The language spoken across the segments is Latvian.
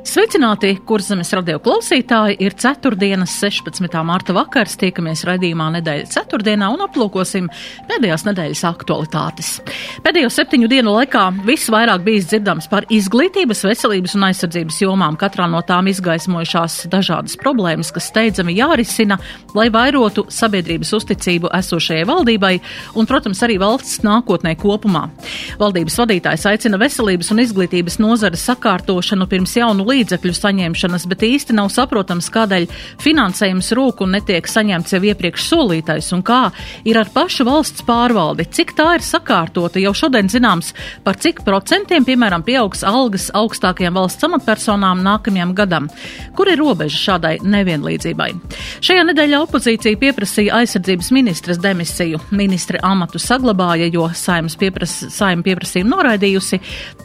Sveicināti, kurzemes radio klausītāji! Ir ceturtdienas, 16. marta vakars. Tiekamies raidījumā nedēļas ceturtdienā un aplūkosim pēdējās nedēļas aktualitātes. Pēdējo septiņu dienu laikā visvairāk bijis dzirdams par izglītības, veselības un aizsardzības jomām. Katrā no tām izgaismojušās dažādas problēmas, kas steidzami jārisina, lai vairotu sabiedrības uzticību esošajai valdībai un, protams, arī valsts nākotnē kopumā. Valdības vadītājs aicina veselības un izglītības nozares sakārtošanu pirms jaunu līdzekļu saņemšanas, bet īsti nav saprotams, kādēļ finansējums rūk un netiek saņemts jau iepriekš solītais, un kā ir ar pašu valsts pārvaldi, cik tā ir sakārtota. Jau šodien zināms, par cik procentiem, piemēram, pieaugs algas augstākajām valsts amatpersonām nākamajam gadam. Kur ir robeža šādai nevienlīdzībai? Šajā nedēļā opozīcija pieprasīja aizsardzības ministras demisiju. Ministre amatu saglabāja, jo saimnes piepras, saima pieprasījumu noraidījusi.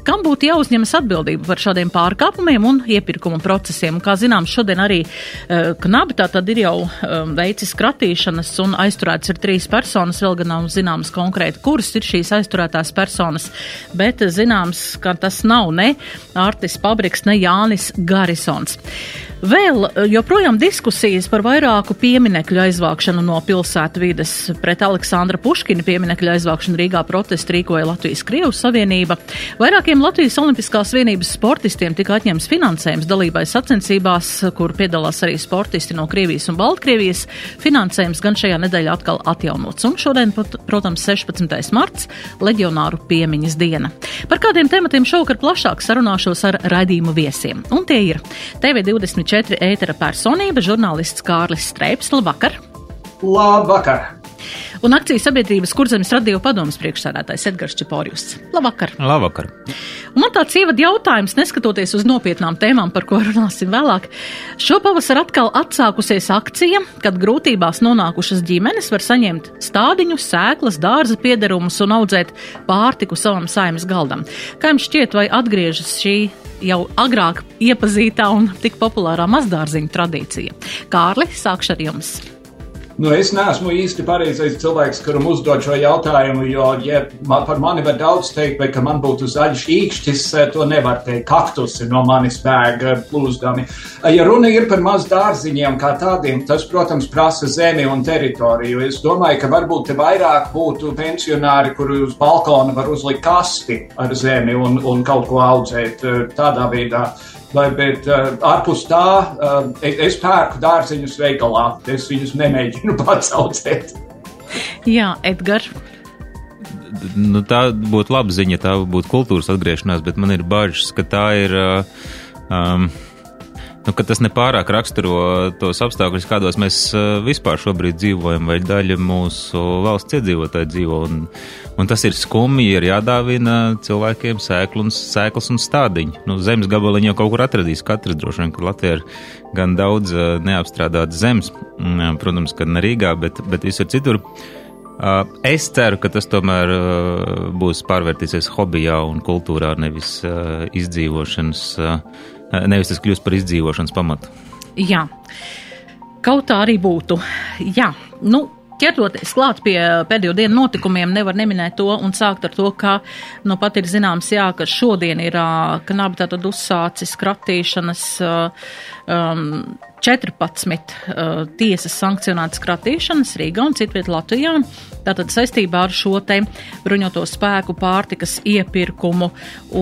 Kam būtu jāuzņemas atbildība par šādiem pārkāpumiem un un iepirkuma procesiem. Kā zināms, šodien arī uh, knabi tā tad ir jau um, veicis kratīšanas un aizturēts ir trīs personas, vēl gan nav zināms konkrēti, kuras ir šīs aizturētās personas, bet zināms, ka tas nav ne Artis Pabriks, ne Jānis Garisons. Vēl eh, joprojām diskusijas par vairāku pieminekļu aizvākšanu no pilsētu vides. Pret Aleksandra Puškina pieminekļu aizvākšanu Rīgā protestu rīkoja Latvijas Krievu Savienība. Vairākiem Latvijas Olimpiskās vienības sportistiem tika atņemts finansējums dalībai sacensībās, kur piedalās arī sportisti no Krievijas un Baltkrievijas. Finansējums gan šajā nedēļā atkal atjaunots. Un šodien, protams, 16. marts - leģionāru piemiņas diena. Par kādiem tematiem šovakar plašāk sarunāšos ar raidījumu viesiem. Un tie ir TV24 četri ētera personība, žurnālists Kārlis Streips. Labvakar! Labvakar! Un akcijas sabiedrības kurzemes radio padomas priekšsādātājs Edgars Čeporjus. Labvakar! Labvakar! Un man tāds ievada jautājums, neskatoties uz nopietnām tēmām, par ko runāsim vēlāk. Šopavasar atkal atsākusies akcija, kad grūtībās nonākušas ģimenes var saņemt stādiņus, sēklas, dārza piederumus un audzēt pārtiku savam saimas galdam. Kā jums šķiet, vai atgriežas šī jau agrāk iepazītā un tik populārā mazdārziņu tradīcija. Kārli, sākšu ar jums! Nu, es neesmu īsti pareizais cilvēks, kuram uzdod šo jautājumu, jo, ja man, par mani var daudz teikt, bet ka man būtu zaļš īkšķis, to nevar teikt. Kaktusi no manis bēga plūzdami. Ja runa ir par maz dārziņiem kā tādiem, tas, protams, prasa zemi un teritoriju. Es domāju, ka varbūt te vairāk būtu pensionāri, kuri uz balkona var uzlikt kasti ar zemi un, un kaut ko audzēt tādā veidā. Vai, bet uh, ārpus tā, uh, es pērku dārziņus veikalā. Es viņus nemēģinu pats audzēt. Jā, Edgars. Nu, tā būtu laba ziņa, tā būtu kultūras atgriešanās, bet man ir bažas, ka tā ir. Uh, um, nu, ka tas nepārāk raksturo tos apstākļus, kādos mēs vispār šobrīd dzīvojam, vai daļa mūsu valsts iedzīvotāji dzīvo. Un, un tas ir skumji, ir jādāvina cilvēkiem sēklu un, sēklas un stādiņi. Nu, zemes gabaliņu jau kaut kur atradīs katrs droši vien, ka Latvija ir gan daudz neapstrādātas zemes, protams, ka ne Rīgā, bet, bet visur citur. Es ceru, ka tas tomēr būs pārvērtīsies hobijā un kultūrā, nevis izdzīvošanas nevis tas kļūst par izdzīvošanas pamatu. Jā, kaut tā arī būtu. Jā, nu. Ķertoties klāt pie pēdējo dienu notikumiem, nevar neminēt to un sākt ar to, ka nu pat ir zināms, jā, ka šodien ir knabi tātad uzsācis kratīšanas um, 14 uh, tiesas sankcionētas kratīšanas Rīgā un citviet Latvijā. Tātad saistībā ar šo te bruņoto spēku pārtikas iepirkumu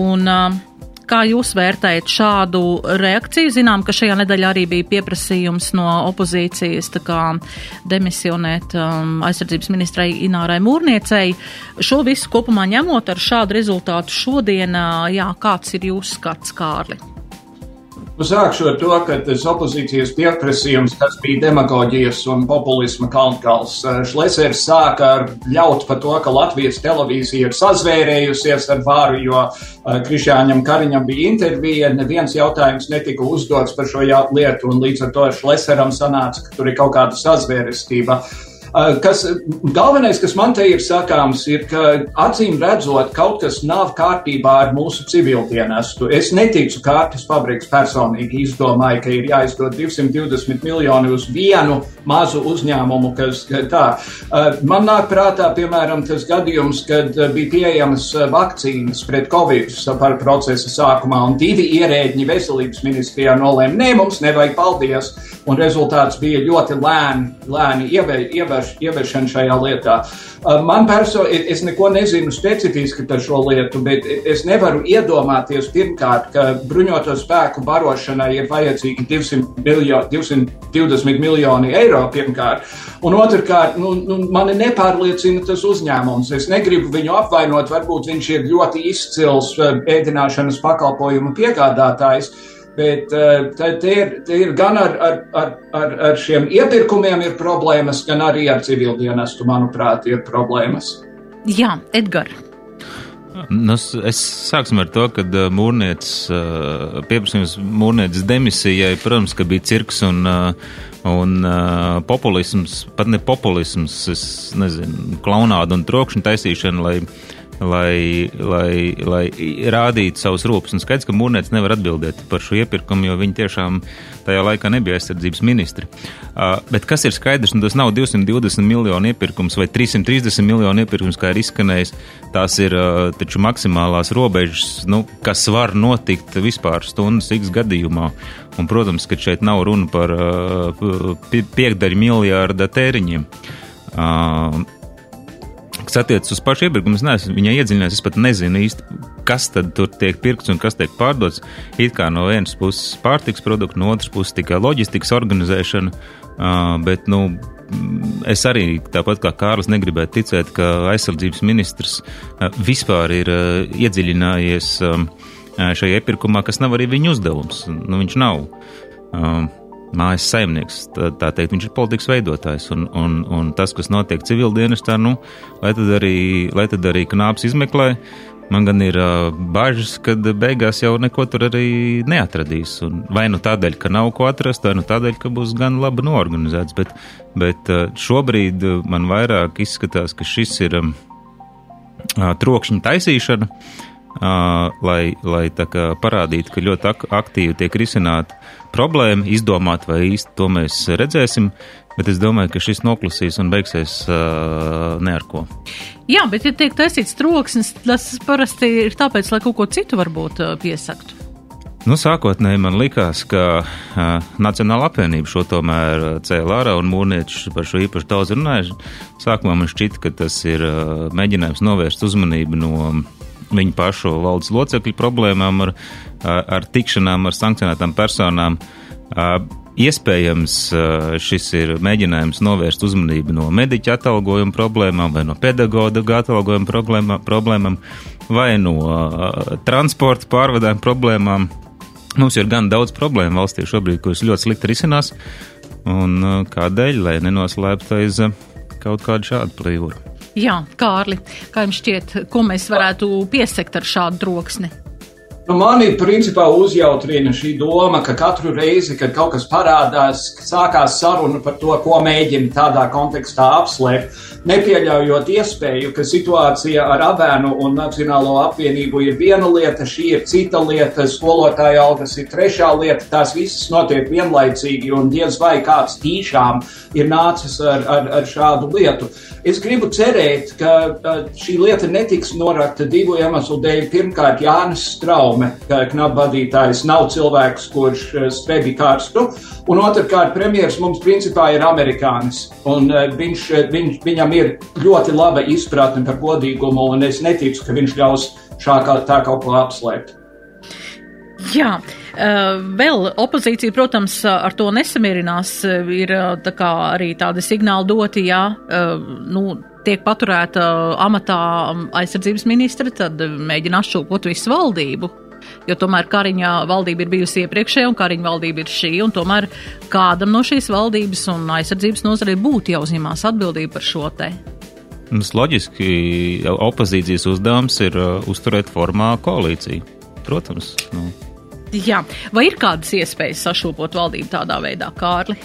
un uh, Kā jūs vērtējat šādu reakciju? Zinām, ka šajā nedēļā arī bija pieprasījums no opozīcijas demisionēt um, aizsardzības ministrai Inārai Mūrniecei. Šo visu kopumā ņemot ar šādu rezultātu šodien, uh, jā, kāds ir jūsu skats, Kārli? Nu, sākšu ar to, ka tas opozīcijas pieprasījums tas bija demagoģijas un populisma kalnkals. Šlesers sāka ar ļaut par to, ka Latvijas televīzija ir sazvērējusies ar vāru, jo uh, Krišāņam Kariņam bija intervija, neviens jautājums netika uzdots par šo lietu, un līdz ar to Šleseram sanāca, ka tur ir kaut kāda sazvērestība. Kas, galvenais, kas man te ir sakāms, ir, ka acīm redzot, kaut kas nav kārtībā ar mūsu civildienestu. Es neticu kārtas fabriks personīgi izdomāju, ka ir jāizdod 220 miljoni uz vienu mazu uzņēmumu, kas tā. Man nāk prātā, piemēram, tas gadījums, kad bija pieejamas vakcīnas pret covid par procesa sākumā, un divi ierēģi veselības ministrijā nolēma, nē, mums nevajag paldies, un rezultāts bija ļoti lēni, lēni ievieš, ieviešana šajā lietā. Man personīgi, es neko nezinu specifiski par šo lietu, bet es nevaru iedomāties pirmkārt, ka bruņoto spēku barošanai ir vajadzīgi 200 miljo, 220 miljoni eiro pirmkārt. Un otrkārt, nu, nu, mani nepārliecina tas uzņēmums. Es negribu viņu apvainot, varbūt viņš ir ļoti izcils ēdināšanas pakalpojumu piegādātājs. Bet uh, te ir, te ir gan ar, ar, ar, ar, ar šiem iepirkumiem ir problēmas, gan arī ar civildienestu, manuprāt, ir problēmas. Jā, Edgars. Nu, es sāksim ar to, ka uh, mūrniecis, uh, pieprasījums mūrniecis demisijai, protams, ka bija cirks un, un populisms, pat ne populisms, es nezinu, klaunāda un trokšņa taisīšana, lai lai, lai, lai rādītu savus rūpes. Un skaidrs, ka Mūrnēts nevar atbildēt par šo iepirkumu, jo viņi tiešām tajā laikā nebija aizsardzības ministri. Uh, bet kas ir skaidrs, un tas nav 220 miljonu iepirkums vai 330 miljonu iepirkums, kā ir izskanējis, tās ir uh, taču maksimālās robežas, nu, kas var notikt vispār stundas X gadījumā. Un, protams, ka šeit nav runa par uh, piekdaļu miljārda tēriņiem. Uh, Kas attiecas uz pašu iepirkumu, es neesmu viņai iedziļinājies. Es pat nezinu īsti, kas tad tur tiek pirkts un kas tiek pārdots. It kā no vienas puses pārtiks produkti, no otras puses tikai loģistikas organizēšana. Bet, nu, es arī tāpat kā Kārlis negribētu ticēt, ka aizsardzības ministrs vispār ir iedziļinājies šajā iepirkumā, kas nav arī viņa uzdevums. Nu, viņš nav. Mājas saimnieks. Tā, tā teikt, viņš ir politikas veidotājs. Un, un, un tas, kas notiek civildienestā, nu, lai tad arī, lai tad arī knāps izmeklē. Man gan ir uh, bažas, ka beigās jau neko tur arī neatradīs. Un vai nu tādēļ, ka nav ko atrast, vai nu tādēļ, ka būs gan labi norganizēts. Bet, bet uh, šobrīd man vairāk izskatās, ka šis ir uh, trokšņa taisīšana. Uh, lai, lai parādītu, ka ļoti ak aktīvi tiek risināta problēma, izdomāt, vai īsti to mēs redzēsim. Bet es domāju, ka šis noklusīs un beigsies uh, ne ar ko. Jā, bet, ja tiek taisīts troksnis, tas parasti ir tāpēc, lai kaut ko citu varbūt uh, piesaktu. Nu, sākotnēji man likās, ka uh, Nacionāla apvienība šo tomēr cēlā ārā un mūrnieši par šo īpaši daudz runājuši. Sākumā man šķita, ka tas ir uh, mēģinājums novērst uzmanību no viņu pašu valdes locekļu problēmām, ar, ar tikšanām ar sankcionētām personām. Iespējams, šis ir mēģinājums novērst uzmanību no mediķa atalgojuma problēmām, vai no pedagoģa atalgojuma problēmām, problēmām, vai no uh, transporta pārvadājuma problēmām. Mums ir gan daudz problēmu valstī šobrīd, kuras ļoti slikti risinās, un uh, kādēļ, lai nenoslēptu aiz uh, kaut kādu šādu plīvuru. Jā, Kārli, kā jums šķiet, ko mēs varētu piesekt ar šādu troksni? Nu, mani principā uzjautrina šī doma, ka katru reizi, kad kaut kas parādās, sākās saruna par to, ko mēģina tādā kontekstā apslēpt, nepieļaujot iespēju, ka situācija ar abēnu un Nacionālo apvienību ir viena lieta, šī ir cita lieta, skolotāja algas ir trešā lieta, tās visas notiek vienlaicīgi un diez vai kāds tīšām ir nācis ar, ar, ar šādu lietu. Es gribu cerēt, ka šī lieta netiks norakta divu iemeslu dēļ. Pirmkārt, Jānis Strauss Baume, knapu vadītājs, nav cilvēks, kurš eh, spebi karstu. Un otrkārt, premjeras mums principā ir amerikānis. Un eh, viņš, eh, viņš, viņam ir ļoti laba izpratne par godīgumu, un es neticu, ka viņš ļaus šā kā tā kaut ko apslēpt. Jā, vēl opozīcija, protams, ar to nesamierinās. Ir tā kā arī tādi signāli doti, jā, nu, tiek paturēta amatā aizsardzības ministra, tad mēģina atšūpot visu valdību. Jo tomēr Kariņa valdība ir bijusi iepriekšējā, un Kariņa valdība ir šī, un tomēr kādam no šīs valdības un aizsardzības nozarei būtu jāuzņemās atbildība par šo te. Mums loģiski opozīcijas uzdevums ir uh, uzturēt formā koalīciju. Protams. Nu. Jā, vai ir kādas iespējas sašūpot valdību tādā veidā, Kārli?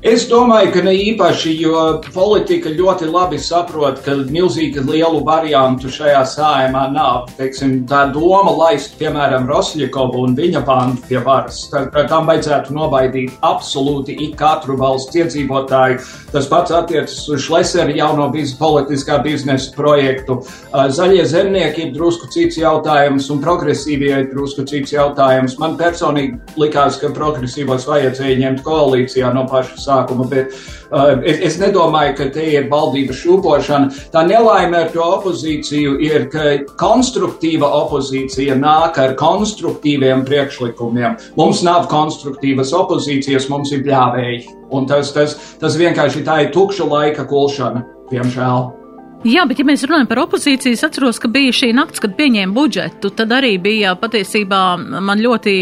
Es domāju, ka ne īpaši, jo politika ļoti labi saprot, ka milzīgi lielu variantu šajā sājumā nav. Teiksim, tā doma laist, piemēram, Rosļakovu un viņa bandu pie varas, tā, tam vajadzētu nobaidīt absolūti ik katru valsts iedzīvotāju. Tas pats attiecas uz Šleseri jauno biz, politiskā biznesa projektu. Zaļie zemnieki ir drusku cits jautājums un progresīvie ir drusku cits jautājums. Man personīgi likās, ka progresīvos vajadzēja ņemt koalīcijā no paša sākuma, bet uh, es, es nedomāju, ka te ir valdības šūpošana. Tā nelaime ar to opozīciju ir, ka konstruktīva opozīcija nāk ar konstruktīviem priekšlikumiem. Mums nav konstruktīvas opozīcijas, mums ir bļāvēji. Un tas, tas, tas vienkārši tā ir tukša laika kulšana, diemžēl. Jā, bet ja mēs runājam par opozīciju, es atceros, ka bija šī nakts, kad pieņēma budžetu, tad arī bija patiesībā man ļoti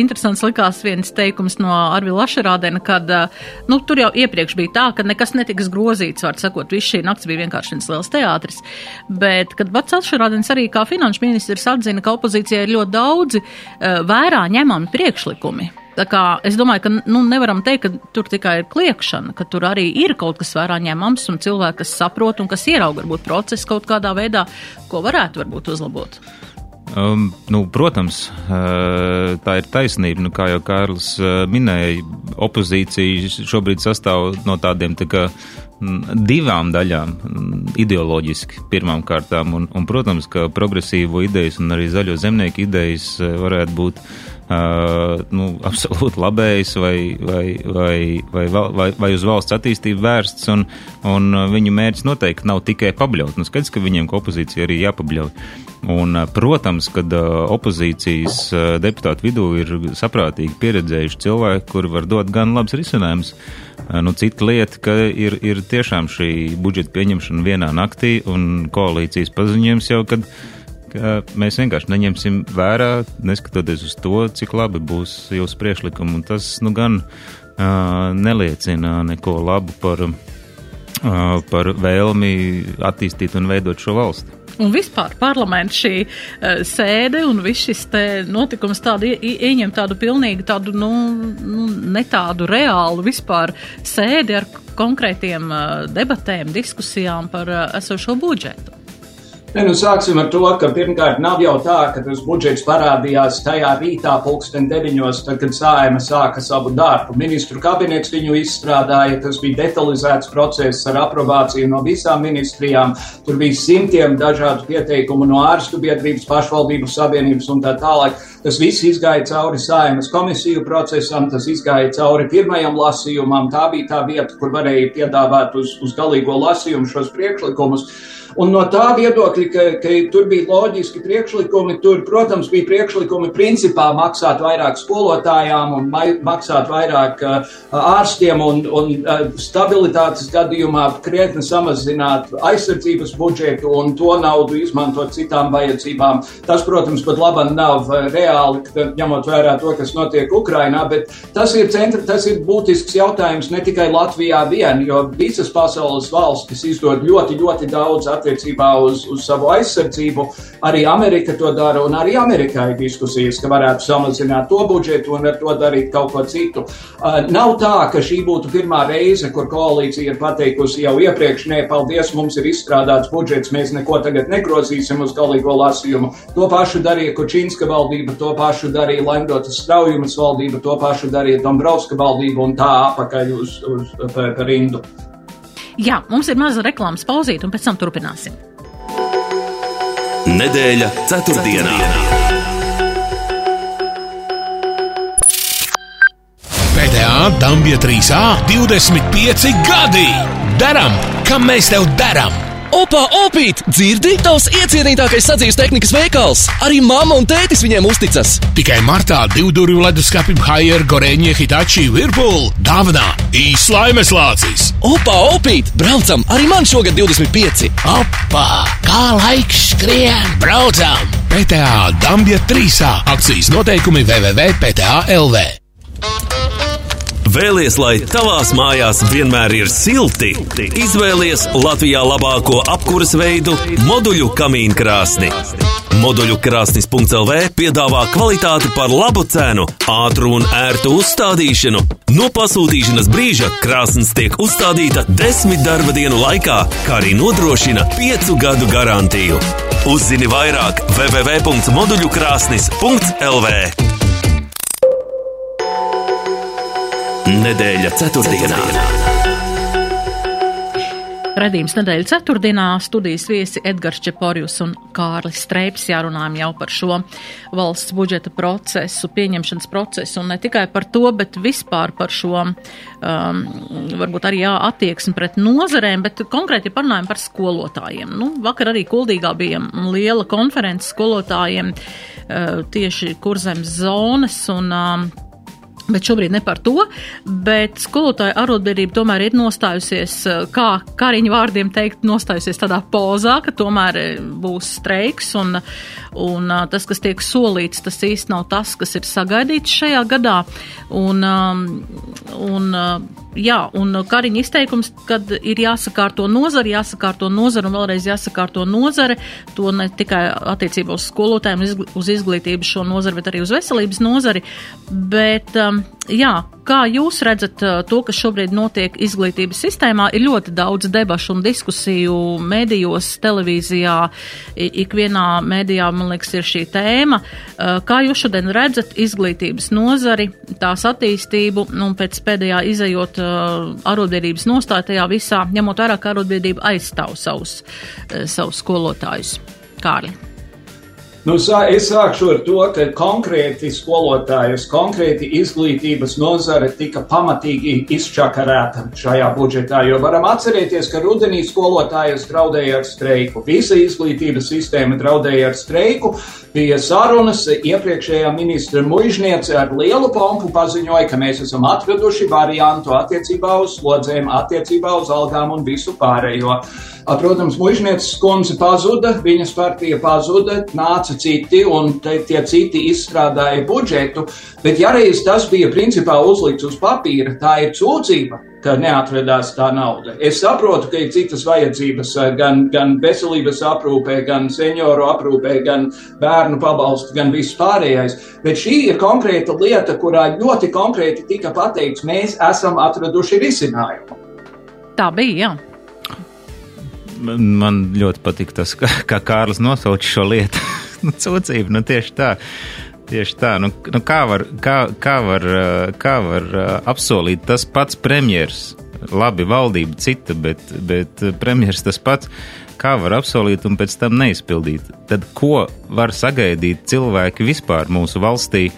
interesants likās viens teikums no Arvila Lašerādena, kad, nu, tur jau iepriekš bija tā, ka nekas netiks grozīts, var sakot, viss šī nakts bija vienkārši viens liels teātris, bet, kad pats Lašerādens arī kā finanšu ministrs atzina, ka opozīcijai ir ļoti daudzi vērā ņemami priekšlikumi. Es domāju, ka nu, nevaram teikt, ka tur tikai ir kliekšana, ka tur arī ir kaut kas vērā ņemams un cilvēki, kas saprot un kas ierauga varbūt procesu kaut kādā veidā, ko varētu varbūt uzlabot. Um, nu, protams, uh, tā ir taisnība. Nu, kā jau Kārlis uh, minēja, opozīcija šobrīd sastāv no tādiem tā kā, divām daļām - ideoloģiski pirmām kārtām. Un, un, protams, ka progresīvo idejas un arī zaļo zemnieku idejas uh, varētu būt uh, nu, absolūti labējs vai, vai, vai, vai, vai, vai uz valsts attīstību vērsts, un, un viņu mērķis noteikti nav tikai pabļaut. Nu, skaidrs, ka viņiem kā opozīcija arī jāpabļauj. Un, protams, kad opozīcijas deputātu vidū ir saprātīgi pieredzējuši cilvēki, kuri var dot gan labs risinājums. Nu, cita lieta, ka ir, ir tiešām šī budžeta pieņemšana vienā naktī un koalīcijas paziņojums jau, kad ka mēs vienkārši neņemsim vērā, neskatoties uz to, cik labi būs jūsu priekšlikumi. Un tas nu, gan uh, neliecina neko labu par, uh, par vēlmi attīstīt un veidot šo valsti. Un vispār parlaments šī uh, sēde un viss šis notikums tādu ie, ieņem tādu pilnīgi tādu, nu, nu, ne tādu reālu vispār sēdi ar konkrētiem uh, debatēm, diskusijām par uh, esošo budžetu. Ne, nu sāksim ar to, ka pirmkārt nav jau tā, ka tas budžets parādījās tajā rītā, pulksten deviņos, tad, kad sājuma sāka savu darbu. Ministru kabinets viņu izstrādāja, tas bija detalizēts process ar aprobāciju no visām ministrijām. Tur bija simtiem dažādu pieteikumu no ārstu biedrības, pašvaldību savienības un tā tālāk. Tas viss izgāja cauri sājumas komisiju procesam, tas izgāja cauri pirmajam lasījumam. Tā bija tā vieta, kur varēja piedāvāt uz, uz galīgo lasījumu šos priekšlikumus. Un no tā viedokļa, ka, ka tur bija loģiski priekšlikumi, tur, protams, bija priekšlikumi principā maksāt vairāk skolotājām un maksāt vairāk uh, ārstiem un, un uh, stabilitātes gadījumā krietni samazināt aizsardzības budžetu un to naudu izmantot citām vajadzībām. Tas, protams, pat labam nav uh, reāli, ņemot vērā to, kas notiek Ukrainā, bet tas ir, centra, tas ir būtisks jautājums ne tikai Latvijā vien, jo visas pasaules valstis izdod ļoti, ļoti daudz attiecībā uz, uz savu aizsardzību. Arī Amerika to dara, un arī Amerikā ir diskusijas, ka varētu samazināt to budžetu un ar to darīt kaut ko citu. Uh, nav tā, ka šī būtu pirmā reize, kur koalīcija ir pateikusi jau iepriekš, nē, paldies, mums ir izstrādāts budžets, mēs neko tagad negrozīsim uz galīgo lasījumu. To pašu darīja Kučinska valdība, to pašu darīja Lemdotas Straujumas valdība, to pašu darīja Dombrovska valdība un tā apakaļ uz, uz, par, par rindu. Jā, mums ir maza reklāmas pauzīte, un pēc tam turpināsim. Nedēļa ceturtdienā. PTA Dabija 3A 25 gadi! Daram, kam mēs tev darām! Opa, opīt! Dzirdi? Tavs iecienītākais sadzīves tehnikas veikals! Arī mamma un tētis viņiem uzticas! Tikai martā divdurvju leduskapim Haier, Goreņie, Hitachi, Virpool dāvanā īslaimes lācis! Opa, opīt! Braucam! Arī man šogad 25! Opa! Kā laiks skrien! Braucam! PTA Dabija 3A akcijas noteikumi www.pta.lv Vēlies, lai tavās mājās vienmēr ir silti? Izvēlies Latvijā labāko apkuras veidu - moduļu kamīnu krāsni. Moduļu krāsnis.lv piedāvā kvalitāti par labu cenu, ātru un ērtu uzstādīšanu. No pasūtīšanas brīža krāsns tiek uzstādīta desmit darba dienu laikā, kā arī nodrošina piecu gadu garantiju. Uzzini vairāk www.moduļukrāsnis.lv Nedēļa ceturtdienā. Redījums nedēļas ceturtdienā studijas viesi Edgars Čeporjus un Kārlis Streips jārunājam jau par šo valsts budžeta procesu, pieņemšanas procesu, un ne tikai par to, bet vispār par šo, um, varbūt arī jā, attieksmi pret nozarēm, bet konkrēti parunājam par skolotājiem. Nu, vakar arī Kuldīgā bija liela konferences skolotājiem uh, tieši kurzems zonas, un um, Bet šobrīd ne par to, bet skolotāja arotbiedrība tomēr ir nostājusies, eh, kā Kariņa vārdiem teikt, nostājusies tādā pozā, ka tomēr eh, būs streiks un, un eh, tas, kas tiek solīts, tas īsti nav tas, kas ir sagaidīts šajā gadā. Un, un, jā, un Kariņa izteikums, kad ir jāsakārto nozare, jāsakārto nozare un vēlreiz jāsakārto nozare, to ne tikai attiecībā uz skolotājiem, uz izglītību šo nozari, bet arī uz veselības nozari. Bet, um, jā, kā jūs redzat uh, to, kas šobrīd notiek izglītības sistēmā? Ir ļoti daudz debašu un diskusiju medijos, televīzijā, ikvienā medijā, man liekas, ir šī tēma. Uh, kā jūs šodien redzat izglītības nozari, tās attīstību, nu, un pēc pēdējā izējot uh, arotbiedrības nostāja tajā visā, ņemot vērā, ka arotbiedrība aizstāv savus, savus skolotājus? Kārli. Nu, es sākšu ar to, ka konkrēti skolotājus, konkrēti izglītības nozare tika pamatīgi izčakarēta šajā budžetā, jo varam atcerēties, ka rudenī skolotājus draudēja ar streiku. Visa izglītības sistēma draudēja ar streiku, bija sarunas, iepriekšējā ministra muižniece ar lielu pompu paziņoja, ka mēs esam atraduši variantu attiecībā uz slodzēm, attiecībā uz algām un visu pārējo. Protams, muižnieces kundze pazuda, viņas partija pazuda, nāca citi un te, tie citi izstrādāja budžetu, bet ja reiz tas bija principā uzlikts uz papīra, tā ir sūdzība, ka neatradās tā nauda. Es saprotu, ka ir citas vajadzības gan, gan veselības aprūpē, gan senioru aprūpē, gan bērnu pabalstu, gan viss pārējais, bet šī ir konkrēta lieta, kurā ļoti konkrēti tika pateikts, mēs esam atraduši risinājumu. Tā bija, jā man ļoti patīk tas, kā, kā Kārlis nosauca šo lietu. nu, Sūdzība, nu tieši tā. Tieši tā, nu, nu kā, var, kā, kā, var, kā var apsolīt tas pats premjers, labi, valdība cita, bet, bet premjers tas pats, kā var apsolīt un pēc tam neizpildīt? Tad ko var sagaidīt cilvēki vispār mūsu valstī?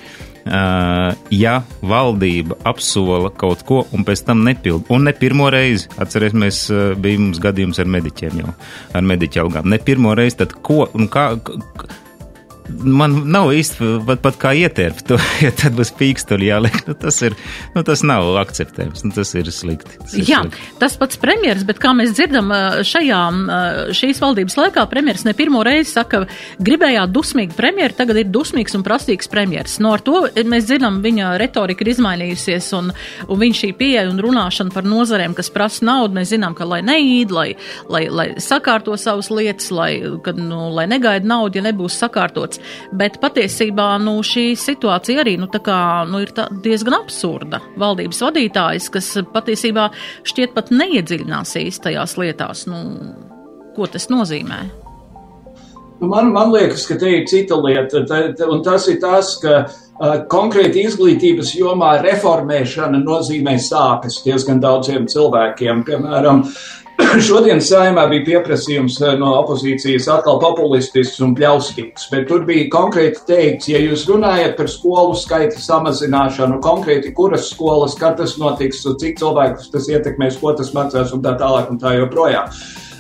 Ja valdība apsola kaut ko un pēc tam nepild. Un ne pirmo reizi, atcerēsimies, bija mums gadījums ar mediķiem jau, ar mediķu algām. Ne pirmo reizi, tad ko un kā. Man nav īsti pat, pat kā ietērpt to, ja tad būs pīksturi jāliek. Nu, tas, ir, nu, tas nav akceptējams, nu, tas ir slikti. Tas ir Jā, slikti. tas pats premjeras, bet kā mēs dzirdam šajā, šīs valdības laikā, premjeras ne pirmo reizi saka, gribējāt dusmīgi premjeru, tagad ir dusmīgs un prasīgs premjeras. No ar to mēs dzirdam, viņa retorika ir izmainījusies un, un viņš šī pieeja un runāšana par nozarēm, kas prasa naudu, mēs zinām, ka lai neīd, lai, lai, lai sakārto savas lietas, lai, kad, nu, lai negaida naudu, ja nebūs sakārtots pamats. Bet patiesībā nu, šī situācija arī nu, kā, nu, ir diezgan absurda. Valdības vadītājs, kas patiesībā šķiet pat neiedziļinās īstajās lietās, nu, ko tas nozīmē. Nu, man, man liekas, ka te ir cita lieta, un tas ir tas, ka uh, konkrēti izglītības jomā reformēšana nozīmē sāpes diezgan daudziem cilvēkiem. Piemēram, Šodien saimā bija pieprasījums eh, no opozīcijas atkal populistisks un pļaustīgs, bet tur bija konkrēti teikts, ja jūs runājat par skolu skaita samazināšanu, konkrēti kuras skolas, kad tas notiks, cik cilvēkus tas ietekmēs, ko tas maksās un tā tālāk un tā joprojām.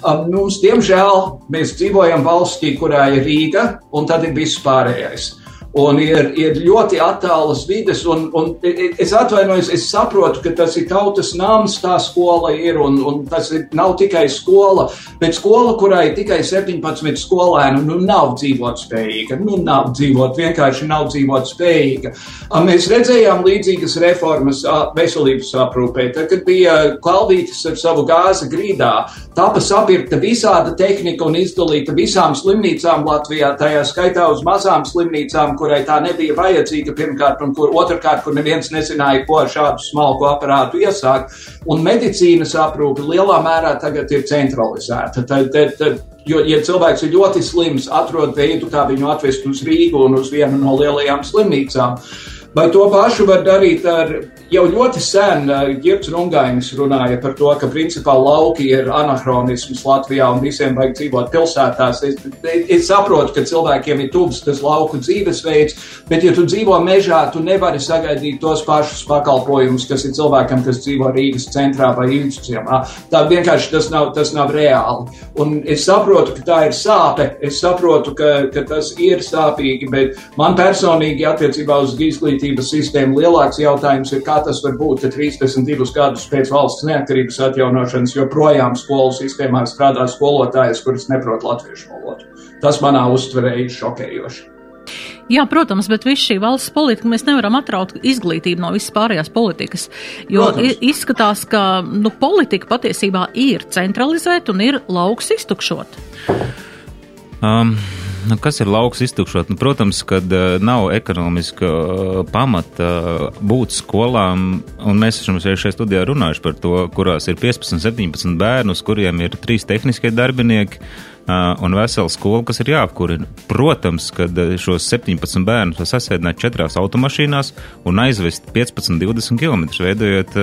Um, mums, diemžēl, mēs dzīvojam valstī, kurā ir Rīga, un tad ir viss pārējais. Un ir, ir ļoti attālas vides. Un, un es atvainojos, es saprotu, ka tas ir tautas nams, tā skola ir, un, un tas ir, nav tikai skola, bet skola, kurai tikai 17 skolēnu, nu nav dzīvot spējīga. Nu, nav dzīvot, vienkārši nav dzīvot spējīga. Mēs redzējām līdzīgas reformas veselības aprūpē, tad, kad bija Kalvītis ar savu gāzi grīdā, tapa sapirkta visāda tehnika un izdalīta visām slimnīcām Latvijā, tajā skaitā uz mazām slimnīcām, kurai tā nebija vajadzīga pirmkārt, un kur otrkārt, kur neviens nezināja, ko ar šādu smalku aparātu iesākt. Un medicīnas aprūpe lielā mērā tagad ir centralizēta. Tad, tad, tad, Jo, ja cilvēks ir ļoti slims, atrod veidu, kā viņu atvest uz Rīgu un uz vienu no lielajām slimnīcām. Vai to pašu var darīt ar Jau ļoti sen Girts Rungainis runāja par to, ka principā lauki ir anahronisms Latvijā un visiem vajag dzīvot pilsētās. Es, es saprotu, ka cilvēkiem ir tuvs tas lauku dzīvesveids, bet ja tu dzīvo mežā, tu nevari sagaidīt tos pašus pakalpojumus, kas ir cilvēkam, kas dzīvo Rīgas centrā vai Ilģisciemā. Tā vienkārši tas nav, tas nav reāli. Un es saprotu, ka tā ir sāpe, es saprotu, ka, ka tas ir sāpīgi, bet man personīgi attiecībā uz izglītības sistēmu lielāks jautājums ir, kā tas var būt, ka 32 gadus pēc valsts neatkarības atjaunošanas joprojām skolu sistēmā strādā skolotājas, kuras neprot latviešu valodu. Tas manā uztverē ir šokējoši. Jā, protams, bet visu šī valsts politika mēs nevaram atraut izglītību no visas pārējās politikas. Jo protams. izskatās, ka nu, politika patiesībā ir centralizēta un ir lauks iztukšot. Um, Nu, kas ir lauks iztukšot? Nu, protams, kad uh, nav ekonomiska uh, pamata uh, būt skolām, un mēs esam šajā studijā runājuši par to, kurās ir 15, 17 bērnu, uz kuriem ir trīs tehniskie darbinieki. Uh, un vesela skola, kas ir jāapkurina. Protams, kad šos 17 bērnus var sasēdināt četrās automašīnās un aizvest 15, 20 km, veidojot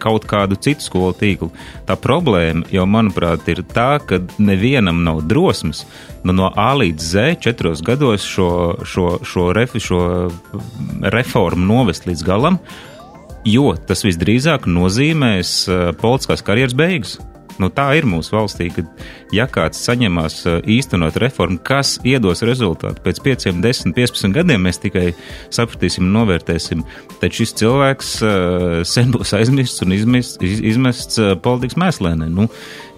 kaut kādu citu skolu tīklu. Tā problēma jau, manuprāt, ir tā, ka nevienam nav drosmes nu, no A līdz Z četros gados šo, šo, šo, refi, šo reformu novest līdz galam, jo tas visdrīzāk nozīmēs politiskās karjeras beigas. Nu, tā ir mūsu valstī, ka, ja kāds saņemās īstenot reformu, kas iedos rezultātu pēc 5, 10, 15 gadiem, mēs tikai sapratīsim novērtēsim. Tad šis cilvēks sen būs aizmirsts un izmests, izmests politikas mēslēnē. Nu,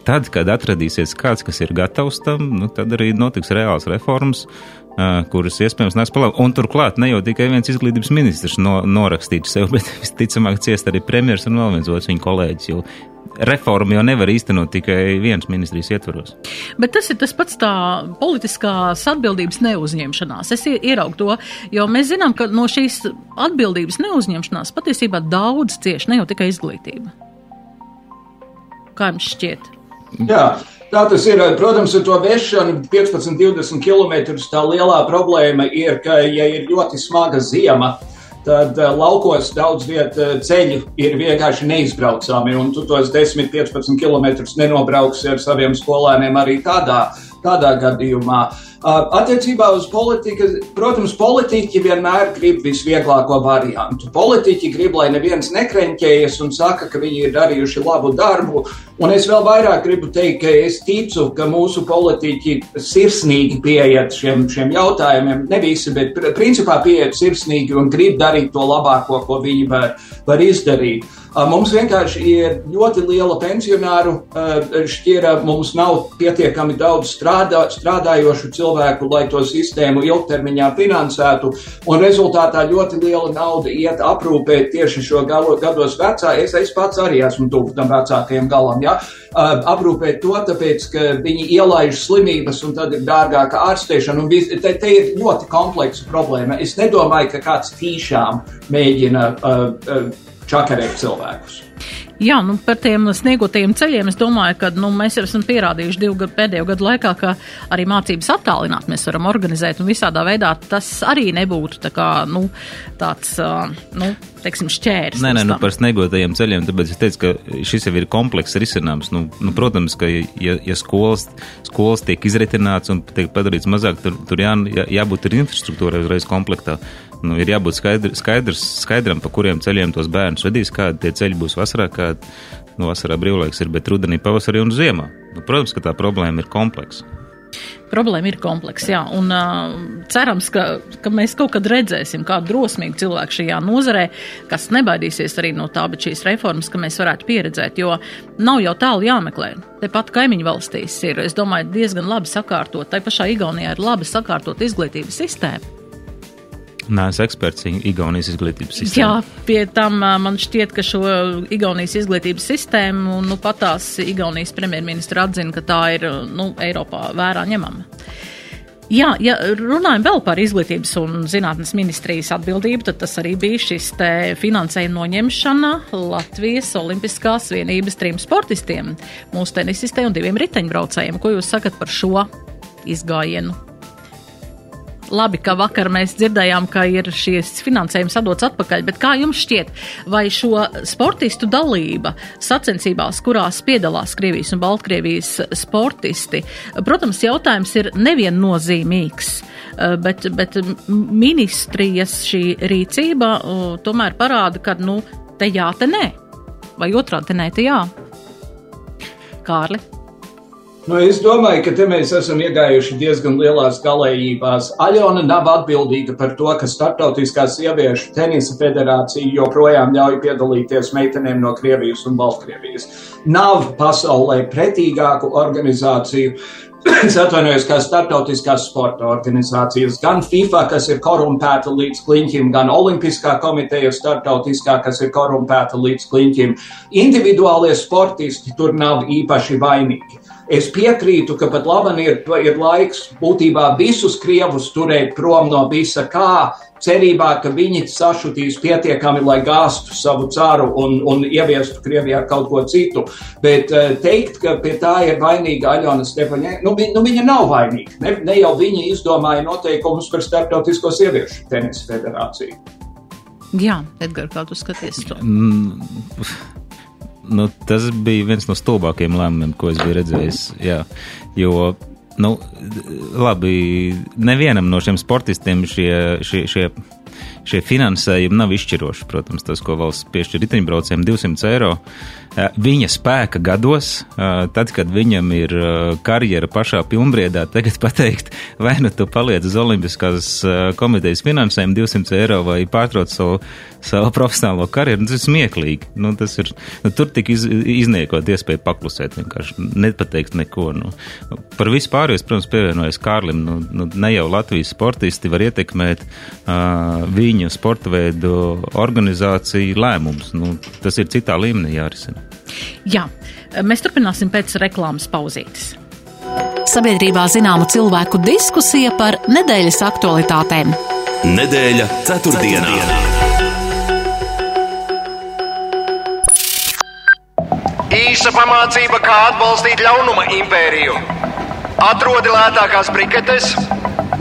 tad, kad atradīsies kāds, kas ir gatavs tam, nu, tad arī notiks reāls reformas, kuras iespējams nāks labu. Un turklāt ne jau tikai viens izglītības ministrs no, norakstītu sev, bet visticamāk ciest arī premjeras un vēl viens otrs viņa kolēģis, jo reformu jau nevar īstenot tikai vienas ministrijas ietvaros. Bet tas ir tas pats tā politiskās atbildības neuzņemšanās. Es ieraugu to, jo mēs zinām, ka no šīs atbildības neuzņemšanās patiesībā daudz cieši, ne jau tikai izglītība. Kā jums šķiet? Jā. Tā tas ir. Protams, ar to vešanu 15, 20 km. Tā lielā problēma ir, ka, ja ir ļoti smaga ziema, tad uh, laukos daudz vietu uh, ceļu ir vienkārši neizbraucami, un tu tos 10, 15 km nenobrauksi ar saviem skolēniem arī tādā, tādā gadījumā. Uh, Attiecībā uz politiku, protams, politiķi vienmēr grib visvieglāko variantu. Politiķi grib, lai neviens nekreņķējas un saka, ka viņi ir darījuši labu darbu. Un es vēl vairāk gribu teikt, ka es ticu, ka mūsu politiķi sirsnīgi pieiet šiem, šiem jautājumiem. Ne visi, bet principā pieiet sirsnīgi un grib darīt to labāko, ko viņi var, var izdarīt. Mums vienkārši ir ļoti liela pensionāru šķira, mums nav pietiekami daudz strādā, strādājošu cilvēku, lai to sistēmu ilgtermiņā finansētu, un rezultātā ļoti liela nauda iet aprūpēt tieši šo galo, gados vecā. Es, es pats arī esmu tuvu tam vecākajam galam, ja? aprūpēt to, tāpēc, ka viņi ielaiž slimības un tad ir dārgāka ārstēšana, un te, te ir ļoti kompleksa problēma. Es nedomāju, ka kāds tīšām mēģina uh, uh, čakarēt cilvēkus. Jā, nu, par tiem sniegotajiem ceļiem es domāju, ka nu, mēs jau esam pierādījuši divu gadu, pēdējo gadu laikā, ka arī mācības attālināt mēs varam organizēt un visādā veidā tas arī nebūtu tā kā, nu, tāds, nu, teiksim, šķērs. Nē, nē, nu, par sniegotajiem ceļiem, tāpēc es teicu, ka šis jau ir komplekss risinājums. Nu, nu, protams, ka ja, ja skolas, skolas tiek izritināts un tiek padarīts mazāk, tur, tur jā, jā, jābūt ir infrastruktūrai uzreiz komplektā. Nu, ir jābūt skaidr, skaidrs, skaidram, pa kuriem ceļiem tos bērnus vedīs, kādi tie ceļi būs vasarā, kādi nu, vasarā brīvlaiks ir, bet rudenī, pavasarī un ziemā. Nu, protams, ka tā problēma ir kompleksa. Problēma ir kompleksa, jā, un uh, cerams, ka, ka mēs kaut kad redzēsim kādu drosmīgu cilvēku šajā nozarē, kas nebaidīsies arī no tā, bet šīs reformas, ka mēs varētu pieredzēt, jo nav jau tālu jāmeklē. Tepat kaimiņu valstīs ir, es domāju, diezgan labi sakārtot, tai pašā Igaunijā ir labi sakārtot izglītības sistēma. Nē, es eksperts Igaunijas izglītības sistēmā. Jā, pie tam man šķiet, ka šo Igaunijas izglītības sistēmu, nu, patās Igaunijas premjerministra atzina, ka tā ir, nu, Eiropā vērā ņemama. Jā, ja runājam vēl par izglītības un zinātnes ministrijas atbildību, tad tas arī bija šis finansējuma noņemšana Latvijas Olimpiskās vienības trim sportistiem, mūsu tenisistē un diviem riteņbraucējiem. Ko jūs sakat par šo izgājienu? Labi, ka vakar mēs dzirdējām, ka ir šīs finansējums atdots atpakaļ, bet kā jums šķiet, vai šo sportistu dalība sacensībās, kurās piedalās Krievijas un Baltkrievijas sportisti, protams, jautājums ir neviennozīmīgs, bet, bet ministrijas šī rīcība tomēr parāda, ka, nu, te jā, te nē, vai otrādi te nē, te jā. Kārli. Nu, es domāju, ka te mēs esam iegājuši diezgan lielās galējībās. Aļona nav atbildīga par to, ka Startautiskā sieviešu tenisa federācija joprojām ļauj piedalīties meitenēm no Krievijas un Baltkrievijas. Nav pasaulē pretīgāku organizāciju. Es atvainojos, kā starptautiskās sporta organizācijas, gan FIFA, kas ir korumpēta līdz kliņķim, gan Olimpiskā komiteja starptautiskā, kas ir korumpēta līdz kliņķim. Individuālie sportisti tur nav īpaši vainīgi. Es piekrītu, ka pat labi ir, ir laiks būtībā visus krievus turēt prom no visa kā, cerībā, ka viņi sašutīs pietiekami, lai gāstu savu caru un, un ieviestu Krievijā kaut ko citu. Bet uh, teikt, ka pie tā ir vainīga Aļona Stefaņē, nu, vi, nu viņa nav vainīga. Ne, ne jau viņa izdomāja noteikumus par Startautisko sieviešu tenisa federāciju. Jā, Edgars, kā tu skaties to? Mm nu, tas bija viens no stulbākajiem lēmumiem, ko es biju redzējis. Jā, jo, nu, labi, nevienam no šiem sportistiem šie, šie, šie, šie finansējumi nav izšķiroši. Protams, tas, ko valsts piešķir riteņbraucējiem, 200 eiro. Viņa spēka gados, tad, kad viņam ir karjera pašā pilnbriedā, tagad pateikt, vai nu tu paliec uz Olimpiskās komitejas finansējumu 200 eiro vai pārtrauc savu savu profesionālo karjeru. Nu, tas ir smieklīgi. Nu, tas ir, nu, tur tika iz, izniekot iespēju paklusēt, vienkārši nepateikt neko. Nu. Par visu pārējo, protams, pievienojas Kārlim. Nu, nu, ne jau Latvijas sportisti var ietekmēt uh, viņu sporta veidu organizāciju lēmumus. Nu, tas ir citā līmenī jārisina. Jā, mēs turpināsim pēc reklāmas pauzītes. Sabiedrībā zināma cilvēku diskusija par nedēļas aktualitātēm. Nedēļa ceturtdienā. Īsa pamācība, kā atbalstīt ļaunuma impēriju. Atrodi lētākās briketes,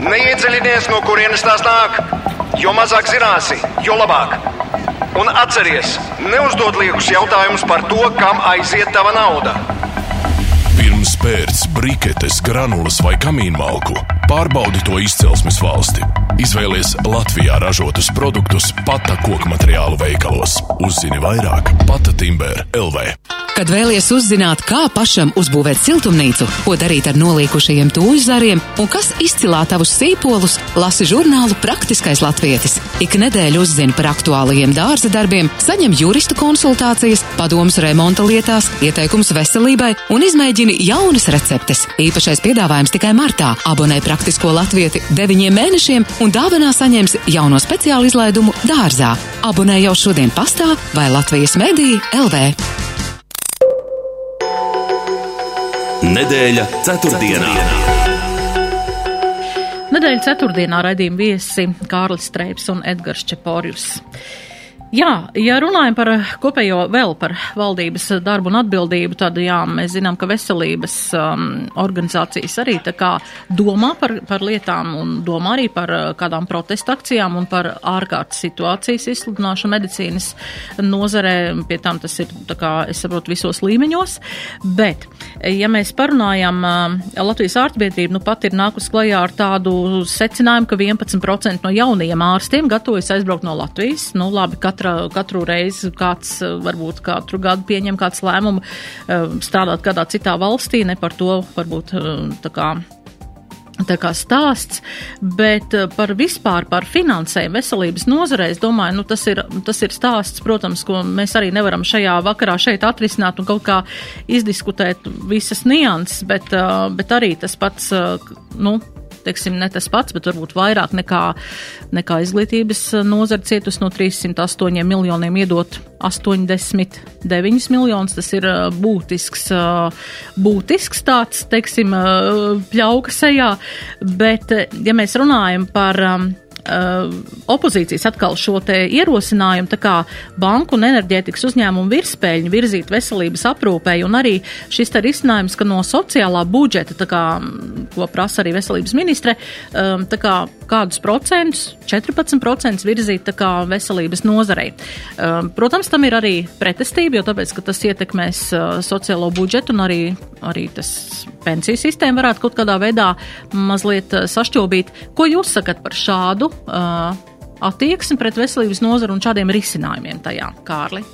neiedziļinies, no kurienes tās nāk. Jo mazāk zināsi, jo labāk. Un atceries, neuzdod liekus jautājumus par to, kam aiziet tava nauda. Pirms pērts briketes, granulas vai kamīnmalku, pārbaudi to izcelsmes valsti. Izvēlies Latvijā ražotus produktus Pata koku materiālu veikalos. Uzzini vairāk Pata Timber LV. Kad vēlies uzzināt, kā pašam uzbūvēt siltumnīcu, ko darīt ar nolīkušajiem tūju zariem un kas izcilā tavus sīpolus, lasi žurnālu Praktiskais latvietis. Ik nedēļu uzzini par aktuālajiem dārza darbiem, saņem juristu konsultācijas, padomus remonta lietās, ieteikums veselībai un izmēģini jaunas receptes. Īpašais piedāvājums tikai martā. Abonē Praktisko latvieti deviņiem mēnešiem un dāvanā saņems jauno speciālu izlaidumu dārzā. Abonē jau šodien pastā vai Latvijas mediju LV. Nedēļa ceturtdienā. Nedēļa ceturtdienā raidījuma viesi Kārlis Streips un Edgars Čeporjus. Jā, ja runājam par kopējo vēl par valdības darbu un atbildību, tad jā, mēs zinām, ka veselības um, organizācijas arī tā kā domā par, par lietām un domā arī par uh, kādām protesta akcijām un par ārkārtas situācijas izsludināšanu medicīnas nozarē. Pie tam tas ir, tā kā es saprotu, visos līmeņos. Bet, ja mēs parunājam, uh, Latvijas ārstbiedrība nu pat ir nākus klajā ar tādu secinājumu, ka 11% no jaunajiem ārstiem gatavojas aizbraukt no Latvijas. Nu, labi, katra, katru reizi kāds eh, varbūt katru gadu pieņem kāds lēmumu eh, strādāt kādā citā valstī, ne par to varbūt eh, tā kā tā kā stāsts, bet par vispār par finansējumu veselības nozarē, es domāju, nu, tas, ir, tas ir stāsts, protams, ko mēs arī nevaram šajā vakarā šeit atrisināt un kaut kā izdiskutēt visas nianses, bet, bet arī tas pats, nu, teiksim, ne tas pats, bet varbūt vairāk nekā, nekā izglītības nozara cietus no 308 miljoniem iedot 89 miljonus. Tas ir būtisks, būtisks tāds, teiksim, pļauka sejā, bet, ja mēs runājam par uh, opozīcijas atkal šo ierosinājumu, tā kā banku un enerģētikas uzņēmumu virspēļņu virzīt veselības aprūpēji, un arī šis risinājums, ka no sociālā budžeta, kā, ko prasa arī veselības ministre, um, tā kā kādus procentus, 14% virzīt veselības nozarei. Um, protams, tam ir arī pretestība, jo tāpēc, tas ietekmēs uh, sociālo budžetu un arī, arī tas pensiju sistēmu varētu kaut kādā veidā mazliet uh, sašķobīt. Ko jūs sakat par šādu uh, attieksmi pret veselības nozaru un šādiem risinājumiem tajā, Kārli?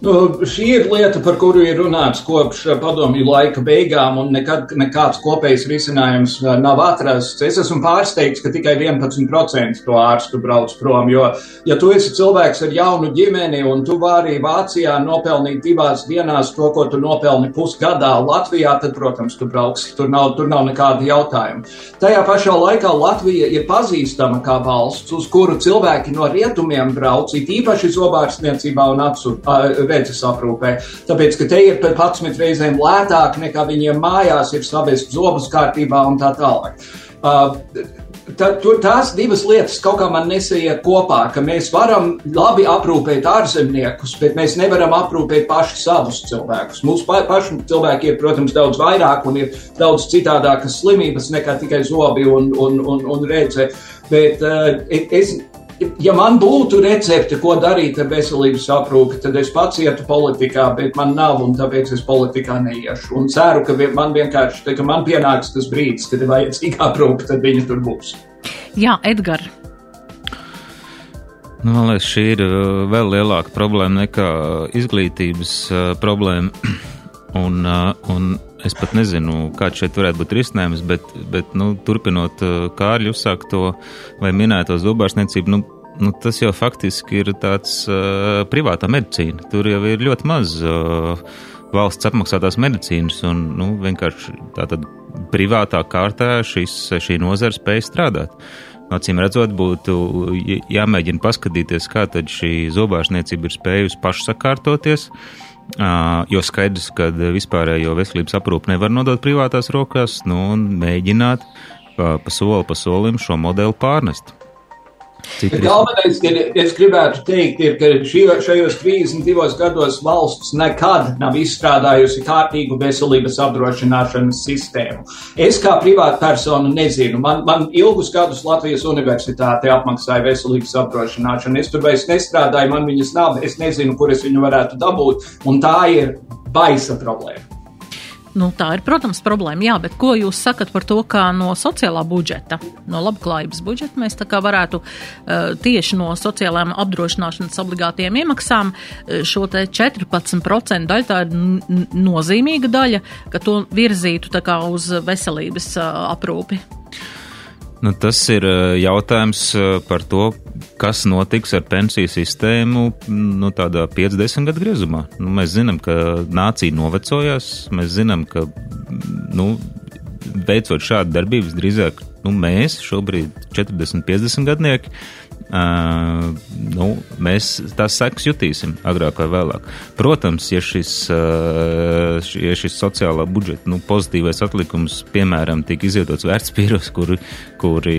Nu, šī ir lieta, par kuru ir runāts kopš padomju laika beigām, un nekad nekāds kopējs risinājums uh, nav atrasts. Es esmu pārsteigts, ka tikai 11% to ārstu brauc prom, jo, ja tu esi cilvēks ar jaunu ģimeni un tu vari Vācijā nopelnīt divās dienās to, ko tu nopelni pusgadā Latvijā, tad, protams, tu brauksi. Tur nav, tur nav nekāda jautājuma. Tajā pašā laikā Latvija ir pazīstama kā valsts, uz kuru cilvēki no rietumiem brauc, it īpaši zobārstniecībā un acu redzes aprūpē. Tāpēc, ka te ir par 11 reizēm lētāk nekā viņiem mājās ir sabēst zobus kārtībā un tā tālāk. Uh, tā, tur tās divas lietas kaut kā man nesaiet kopā, ka mēs varam labi aprūpēt ārzemniekus, bet mēs nevaram aprūpēt paši savus cilvēkus. Mūsu pa, pašu cilvēki ir, protams, daudz vairāk un ir daudz citādākas slimības nekā tikai zobi un, un, un, un redze. Bet uh, es, ja man būtu recepte, ko darīt ar veselības aprūpi, tad es pats ietu politikā, bet man nav, un tāpēc es politikā neiešu. Un ceru, ka man vienkārši, tā, ka man pienāks tas brīdis, kad ir vajadzīga aprūpe, tad viņa tur būs. Jā, Edgars. Nu, man liekas, šī ir uh, vēl lielāka problēma nekā izglītības uh, problēma. un, uh, un es pat nezinu, kāds šeit varētu būt risinājums, bet, bet nu, turpinot Kārļu uzsākto vai minēto zobārstniecību, nu, nu, tas jau faktiski ir tāds uh, privātā medicīna. Tur jau ir ļoti maz uh, valsts apmaksātās medicīnas, un nu, vienkārši tātad privātā kārtā šis, šī nozara spēja strādāt. Acīm redzot, būtu jāmēģina paskatīties, kā tad šī zobārstniecība ir spējusi pašsakārtoties. Uh, jo skaidrs, ka vispārējo veselības aprūpu nevar nodot privātās rokās, nu, un mēģināt uh, pa soli pa solim šo modeli pārnest. Galvenais, ka es gribētu teikt, ir, ka šī, šajos 32 gados valsts nekad nav izstrādājusi kārtīgu veselības apdrošināšanas sistēmu. Es kā privātpersona nezinu. Man, man ilgus gadus Latvijas universitāte apmaksāja veselības apdrošināšanu. Es tur vairs nestrādāju, man viņas nav, es nezinu, kur es viņu varētu dabūt, un tā ir baisa problēma. Nu, tā ir, protams, problēma. Jā, bet ko jūs sakat par to, kā no sociālā budžeta, no labklājības budžeta mēs varētu uh, tieši no sociālām apdrošināšanas obligātiem iemaksām uh, šo te 14% daļu, tā ir nozīmīga daļa, ka to virzītu uz veselības uh, aprūpi? Nu, tas ir jautājums par to, kas notiks ar pensiju sistēmu nu, tādā 50 gadu griezumā. Nu, mēs zinām, ka nācija novecojās, mēs zinām, ka nu, veicot šādu darbības, drīzāk nu, mēs šobrīd 40, 50 gadnieki Uh, nu, mēs tās sekas jutīsim agrāk vai vēlāk. Protams, ja šis, uh, ja šis sociālā budžeta nu, pozitīvais atlikums, piemēram, tiek izvietots vērtspīros, kuri, kuri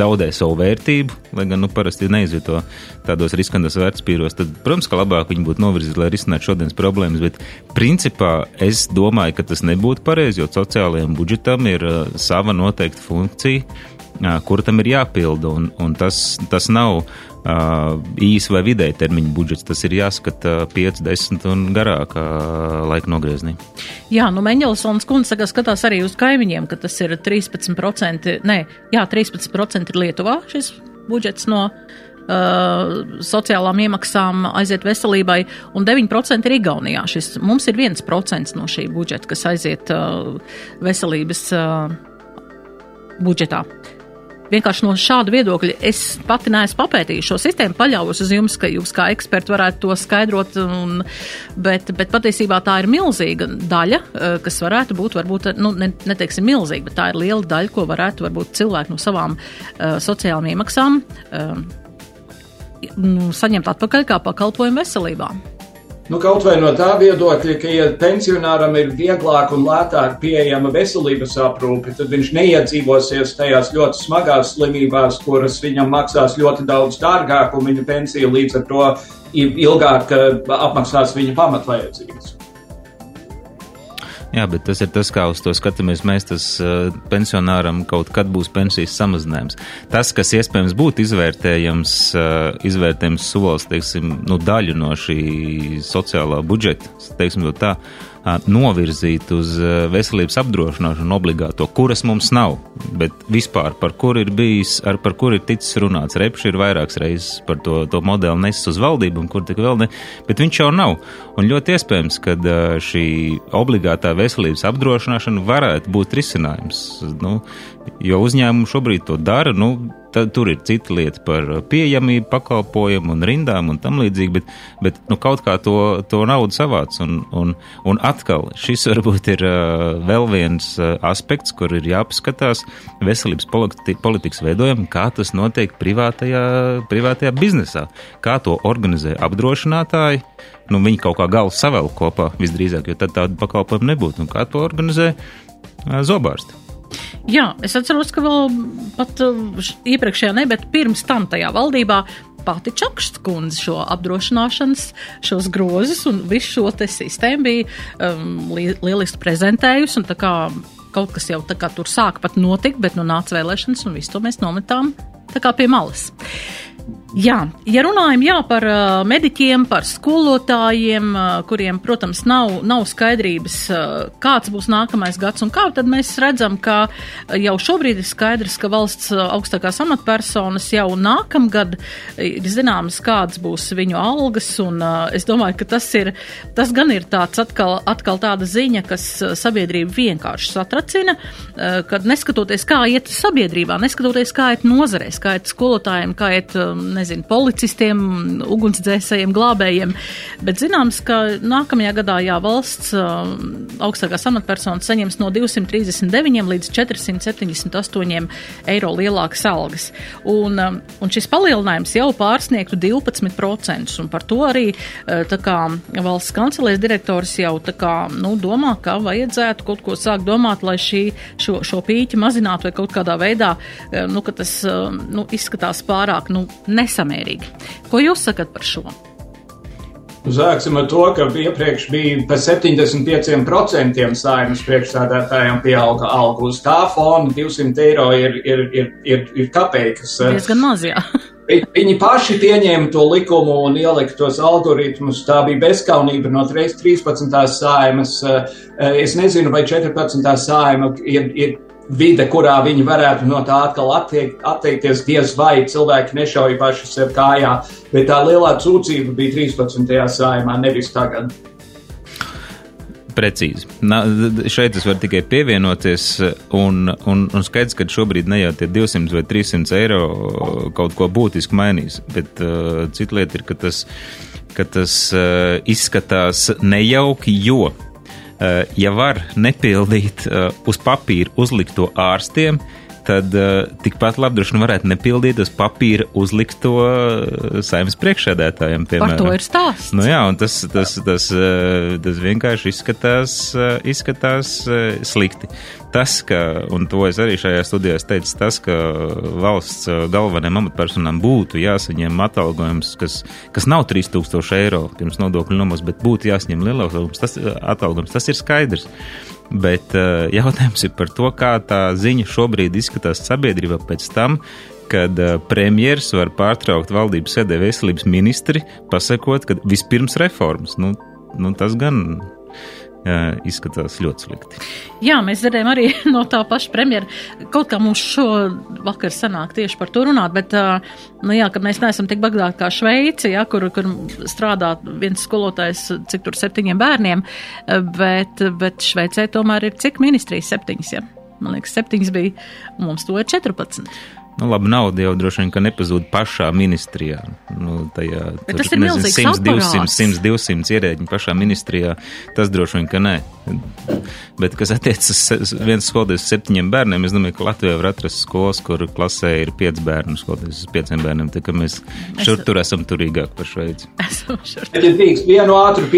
zaudē savu vērtību, lai gan nu, parasti neizvieto tādos riskantos vērtspīros, tad, protams, ka labāk viņi būtu novirzīti, lai risinātu šodienas problēmas, bet principā es domāju, ka tas nebūtu pareizi, jo sociālajiem budžetam ir uh, sava noteikta funkcija kur tam ir jāpilda. Un, un tas, tas nav uh, īsa vai vidēja termiņa budžets. Tas ir jāskata 5, 10 un garākā laika nogriezienī. Jā, nu Meņģelsons kundze skatās arī uz kaimiņiem, ka tas ir 13%, nē, jā, 13% ir Lietuvā šis budžets no Uh, sociālām iemaksām aiziet veselībai, un 9% ir Igaunijā. Šis, mums ir 1% no šī budžeta, kas aiziet uh, veselības uh, budžetā. Vienkārši no šāda viedokļa es pati neesmu papētījusi šo sistēmu, paļaujos uz jums, ka jūs kā eksperti varētu to skaidrot, un, bet, bet patiesībā tā ir milzīga daļa, eh, kas varētu būt, varbūt, nu, ne, neteiksim milzīga, bet tā ir liela daļa, ko varētu varbūt cilvēki no savām uh, sociālām iemaksām uh, nu, saņemt atpakaļ kā pakalpojumu veselībā. Nu, kaut vai no tā viedokļa, ka, ja pensionāram ir vieglāk un lētāk pieejama veselības aprūpe, tad viņš neiedzīvosies tajās ļoti smagās slimībās, kuras viņam maksās ļoti daudz dārgāk, un viņa pensija līdz ar to ilgāk apmaksās viņa pamatvajadzības. Jā, bet tas ir tas, kā uz to skatāmies. Mēs tas uh, pensionāram kaut kad būs pensijas samazinājums. Tas, kas iespējams būtu izvērtējams, uh, izvērtējams solis, teiksim, nu, daļu no šī sociālā budžeta, teiksim, tā, novirzīt uz veselības apdrošināšanu obligāto, kuras mums nav, bet vispār par kur ir bijis, ar par kur ir ticis runāts. Repši ir vairākas reizes par to, to modeli nesis uz valdību, un kur tik vēl ne, bet viņš jau nav. Un ļoti iespējams, ka šī obligātā veselības apdrošināšana varētu būt risinājums. Nu, jo uzņēmumi šobrīd to dara. Nu, Tad tur ir cita lieta par pieejamību, pakalpojumu un rindām un tam līdzīgi, bet, bet nu, kaut kā to, to naudu savāc. Un, un, un atkal šis varbūt ir uh, vēl viens uh, aspekts, kur ir jāpaskatās veselības politi politikas veidojumi, kā tas notiek privātajā, privātajā biznesā, kā to organizē apdrošinātāji. Nu, viņi kaut kā galvu savēl kopā visdrīzāk, jo tad tādu pakalpojumu nebūtu. Un kā to organizē uh, zobārsti? Jā, es atceros, ka vēl pat uh, iepriekšējā, ne, bet pirms tam tajā valdībā pati Čakšs kundze šo apdrošināšanas, šos grozus un visu šo te sistēmu bija um, li lieliski prezentējusi un tā kā kaut kas jau tā kā tur sāka pat notikt, bet nu nāca vēlēšanas un visu to mēs nometām tā kā pie malas. Jā, ja runājam jā, par uh, mediķiem, par skolotājiem, uh, kuriem, protams, nav, nav skaidrības, uh, kāds būs nākamais gads un kā, tad mēs redzam, ka jau šobrīd ir skaidrs, ka valsts augstākās amatpersonas jau nākamgad ir zināmas, kādas būs viņu algas, un es domāju, ka tas ir, tas gan ir tāds atkal, atkal tāda ziņa, kas sabiedrību vienkārši satracina, kad neskatoties, kā iet sabiedrībā, neskatoties, kā iet nozarēs, kā iet skolotājiem, kā iet, nezinu, policistiem, ugunsdzēsējiem, glābējiem. Bet zināms, ka nākamajā gadā jā, valsts uh, augstākās amatpersonas saņems no 239 līdz 478 eiro lielākas algas. Un, um, un šis palielinājums jau pārsniegtu 12%, un par to arī uh, kā valsts kancelēs direktors jau kā, nu, domā, ka vajadzētu kaut ko sākt domāt, lai šī, šo, šo pīķi mazinātu vai kaut kādā veidā, uh, nu, ka tas, uh, nu, izskatās pārāk, nu, nesamērīgi. Ko jūs sakat par šo? Sāksim ar to, ka iepriekš bija pa 75% saimnes priekšsādātājiem pieauga alga. Uz tā fona 200 eiro ir, ir, ir, ir, ir kapeikas. Diezgan maz, jā. Viņi paši pieņēma to likumu un ielika tos algoritmus. Tā bija bezskaunība no 13. saimas. Es nezinu, vai 14. saima ir, ir vide, kurā viņi varētu no tā atkal attiekt, atteikties, diez vai cilvēki nešauja paši sev kājā. Bet tā lielā sūdzība bija 13. sājumā, nevis tagad. Precīzi. Na, šeit es varu tikai pievienoties, un, un, un skaidrs, ka šobrīd ne jau tie 200 vai 300 eiro kaut ko būtiski mainīs, bet uh, cita lieta ir, ka tas, ka tas uh, izskatās nejauki, jo Eh, ja var nepildīt eh, uz papīra uzlikto ārstiem, tad uh, tikpat labi droši vien varētu nepildīt uz papīra uzlikto uh, saimnes priekšsēdētājiem. Piemēram. Par to ir stāsts. Nu, jā, un tas, tas, tas, uh, tas vienkārši izskatās, izskatās slikti. Tas, ka, un to es arī šajā studijā teicu, tas, ka valsts galvenajām amatpersonām būtu jāsaņem atalgojums, kas, kas nav 3000 eiro pirms nodokļu nomas, bet būtu jāsaņem lielāks tas, atalgojums, tas ir skaidrs. Bet uh, jautājums ir par to, kā tā ziņa šobrīd izskatās sabiedrībā pēc tam, kad uh, premjeras var pārtraukt valdības sēdē veselības ministri, pasakot, ka vispirms reformas. Nu, nu, tas gan izskatās ļoti slikti. Jā, mēs dzirdējām arī no tā paša premjera. Kaut kā mums šo vakar sanāk tieši par to runāt, bet, nu jā, ka mēs neesam tik bagāti kā Šveici, jā, kur, kur strādā viens skolotājs, cik tur septiņiem bērniem, bet, bet Šveicē tomēr ir cik ministrijas septiņas, jā? man liekas, septiņas bija, un mums to ir 14. Nu, labi, nauda jau droši vien nepazūd pašā ministrijā. Nu, tajā, Bet tas ir milzīgs 100, 200, aparāts. 100, 200 ierēģiņu pašā ministrijā. Tas droši vien, ka nē. Bet, kas attiecas uz viens skolotājs uz septiņiem bērniem, es domāju, ka Latvijā var atrast skolas, kur klasē ir pieci bērni, skolotājs uz pieciem bērniem. Tā kā mēs šur tur esam turīgāk par Šveici. Ja drīkst vienu ātru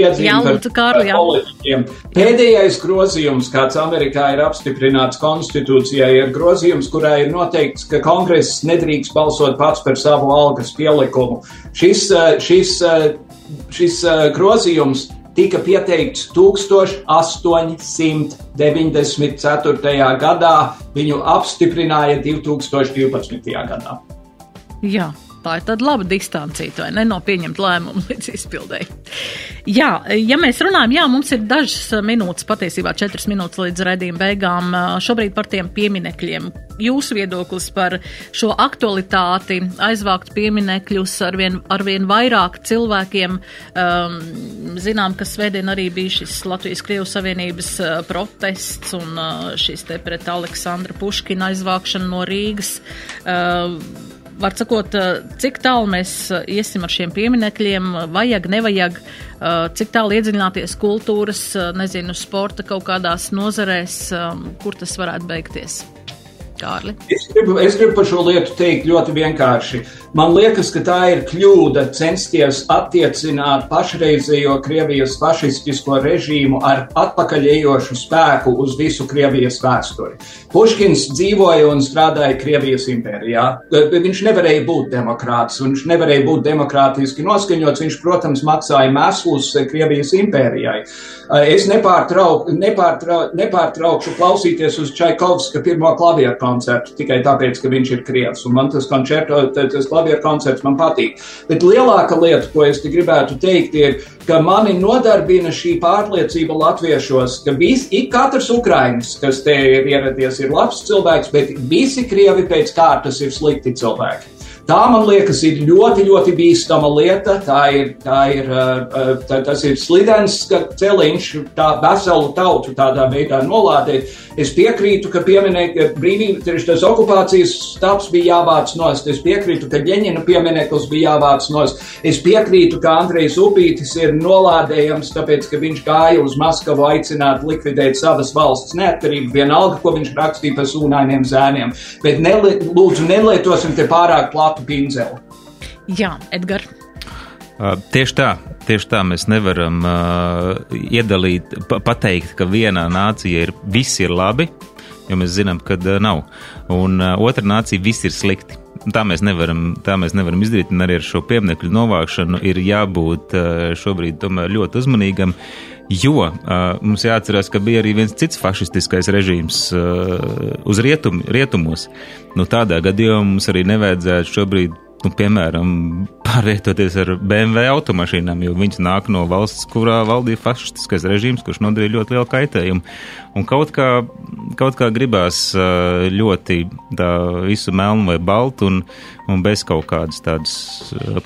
politiķiem. Pēdējais grozījums, kāds Amerikā ir apstiprināts konstitūcijā, ir grozījums, kurā ir noteikts, ka kongress nedrīkst balsot pats par savu algas pielikumu. Šis, eh, šis, eh, šis eh, grozījums tika pieteikts 1894. gadā, viņu apstiprināja 2012. gadā. Jā, tā ir tāda laba distancija, vai ne? No pieņemt lēmumu līdz izpildēji. Jā, ja mēs runājam, jā, mums ir dažas minūtes, patiesībā četras minūtes līdz redzījuma beigām. Šobrīd par tiem pieminekļiem. Jūsu viedoklis par šo aktualitāti, aizvākt pieminekļus arvien, arvien vairāk cilvēkiem. Um, zinām, ka svētdien arī bija šis Latvijas-Krievu Savienības uh, protests un šis te pret Aleksandra Puškina aizvākšana no Rīgas. Uh, var sakot, cik tālu mēs iesim ar šiem pieminekļiem, vajag, nevajag, cik tālu iedziļināties kultūras, nezinu, sporta kaut kādās nozarēs, kur tas varētu beigties. Kārli. Es gribu, es gribu par šo lietu teikt ļoti vienkārši. Man liekas, ka tā ir kļūda censties attiecināt pašreizējo Krievijas fašistisko režīmu ar atpakaļejošu spēku uz visu Krievijas vēsturi. Puškins dzīvoja un strādāja Krievijas impērijā. Viņš nevarēja būt demokrāts, viņš nevarēja būt demokrātiski noskaņots. Viņš, protams, maksāja mēslus Krievijas impērijai. Es nepārtrau, nepārtrau, nepārtraukšu klausīties uz Čaikovska pirmo klavieru koncertu tikai tāpēc, ka viņš ir krievs. Un man tas koncerto, tas klavieru koncerts man patīk. Bet lielākā lieta, ko es te gribētu teikt, ir, ka mani nodarbina šī pārliecība latviešos, ka vis, ik katrs ukrainis, kas te ir ieradies, ir labs cilvēks, bet visi krievi pēc kārtas ir slikti cilvēki. Tā, man liekas, ir ļoti, ļoti bīstama lieta. Tā ir, tā ir, tā, tas ir slidens celiņš, tā veselu tautu tādā veidā nolādēt. Es piekrītu, ka pieminēt brīvības, tas okupācijas stāps bija jāvāc nost. Es piekrītu, ka Ģeņina piemineklis bija jāvāc nost. Es piekrītu, ka Andrejs Upītis ir nolādējams, tāpēc, ka viņš gāja uz Maskavu aicināt likvidēt savas valsts neatkarību, vienalga, ko viņš rakstīja par sūnainiem zēniem. Bet neli, lūdzu, nelietosim te pārāk platu pinzeli. Jā, Edgars. Uh, tieši tā, tieši tā mēs nevaram uh, iedalīt, pa pateikt, ka vienā nācijā ir viss ir labi, jo mēs zinām, ka uh, nav. Un uh, otra nācija viss ir slikti. Tā mēs, nevaram, tā mēs nevaram izdarīt, un arī ar šo pieminekļu novākšanu ir jābūt uh, šobrīd tomēr ļoti uzmanīgam. Jo uh, mums jāatcerās, ka bija arī viens cits fašistiskais režīms uh, uz rietum, rietumos. Nu, tādā gadījumā mums arī nevajadzētu šobrīd nu, piemēram, pārvietoties ar BMW automašīnām, jo viņas nāk no valsts, kurā valdīja fašistiskais režīms, kurš nodarīja ļoti lielu kaitējumu. Un kaut kā, kaut kā gribās ļoti tā visu melnu vai baltu un, un bez kaut kādas tādas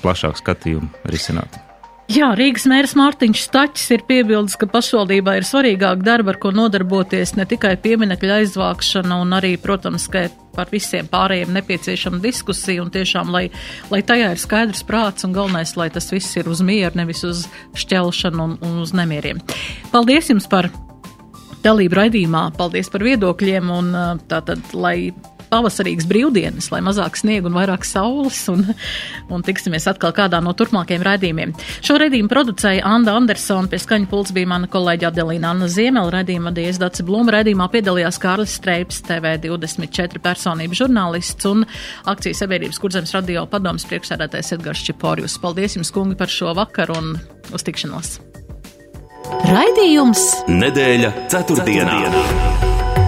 plašākas skatījuma risināt. Jā, Rīgas mērs Mārtiņš Staķis ir piebildis, ka pašvaldībā ir svarīgāk darba, ar ko nodarboties ne tikai pieminekļa aizvākšana un arī, protams, ka par visiem pārējiem nepieciešama diskusija un tiešām, lai, lai tajā ir skaidrs prāts un galvenais, lai tas viss ir uz mieru, nevis uz šķelšanu un, un uz nemieriem. Paldies jums par dalību raidījumā, paldies par viedokļiem un tātad, lai pavasarīgas brīvdienas, lai mazāk sniega un vairāk saules, un, un tiksimies atkal kādā no turpmākajiem raidījumiem. Šo raidījumu producēja Anda Andersona, pie skaņa pults bija mana kolēģa Adelīna Anna Ziemela, raidījuma Dies Daci Blūma, raidījumā piedalījās Kārlis Streips, TV24 personība žurnālists un akcijas sabiedrības kurzemes radio padomas priekšsēdētājs Edgars Čiporius. Paldies jums, kungi, par šo vakaru un uz tikšanos! Raidījums Nedēļa ceturtdienā. ceturtdienā.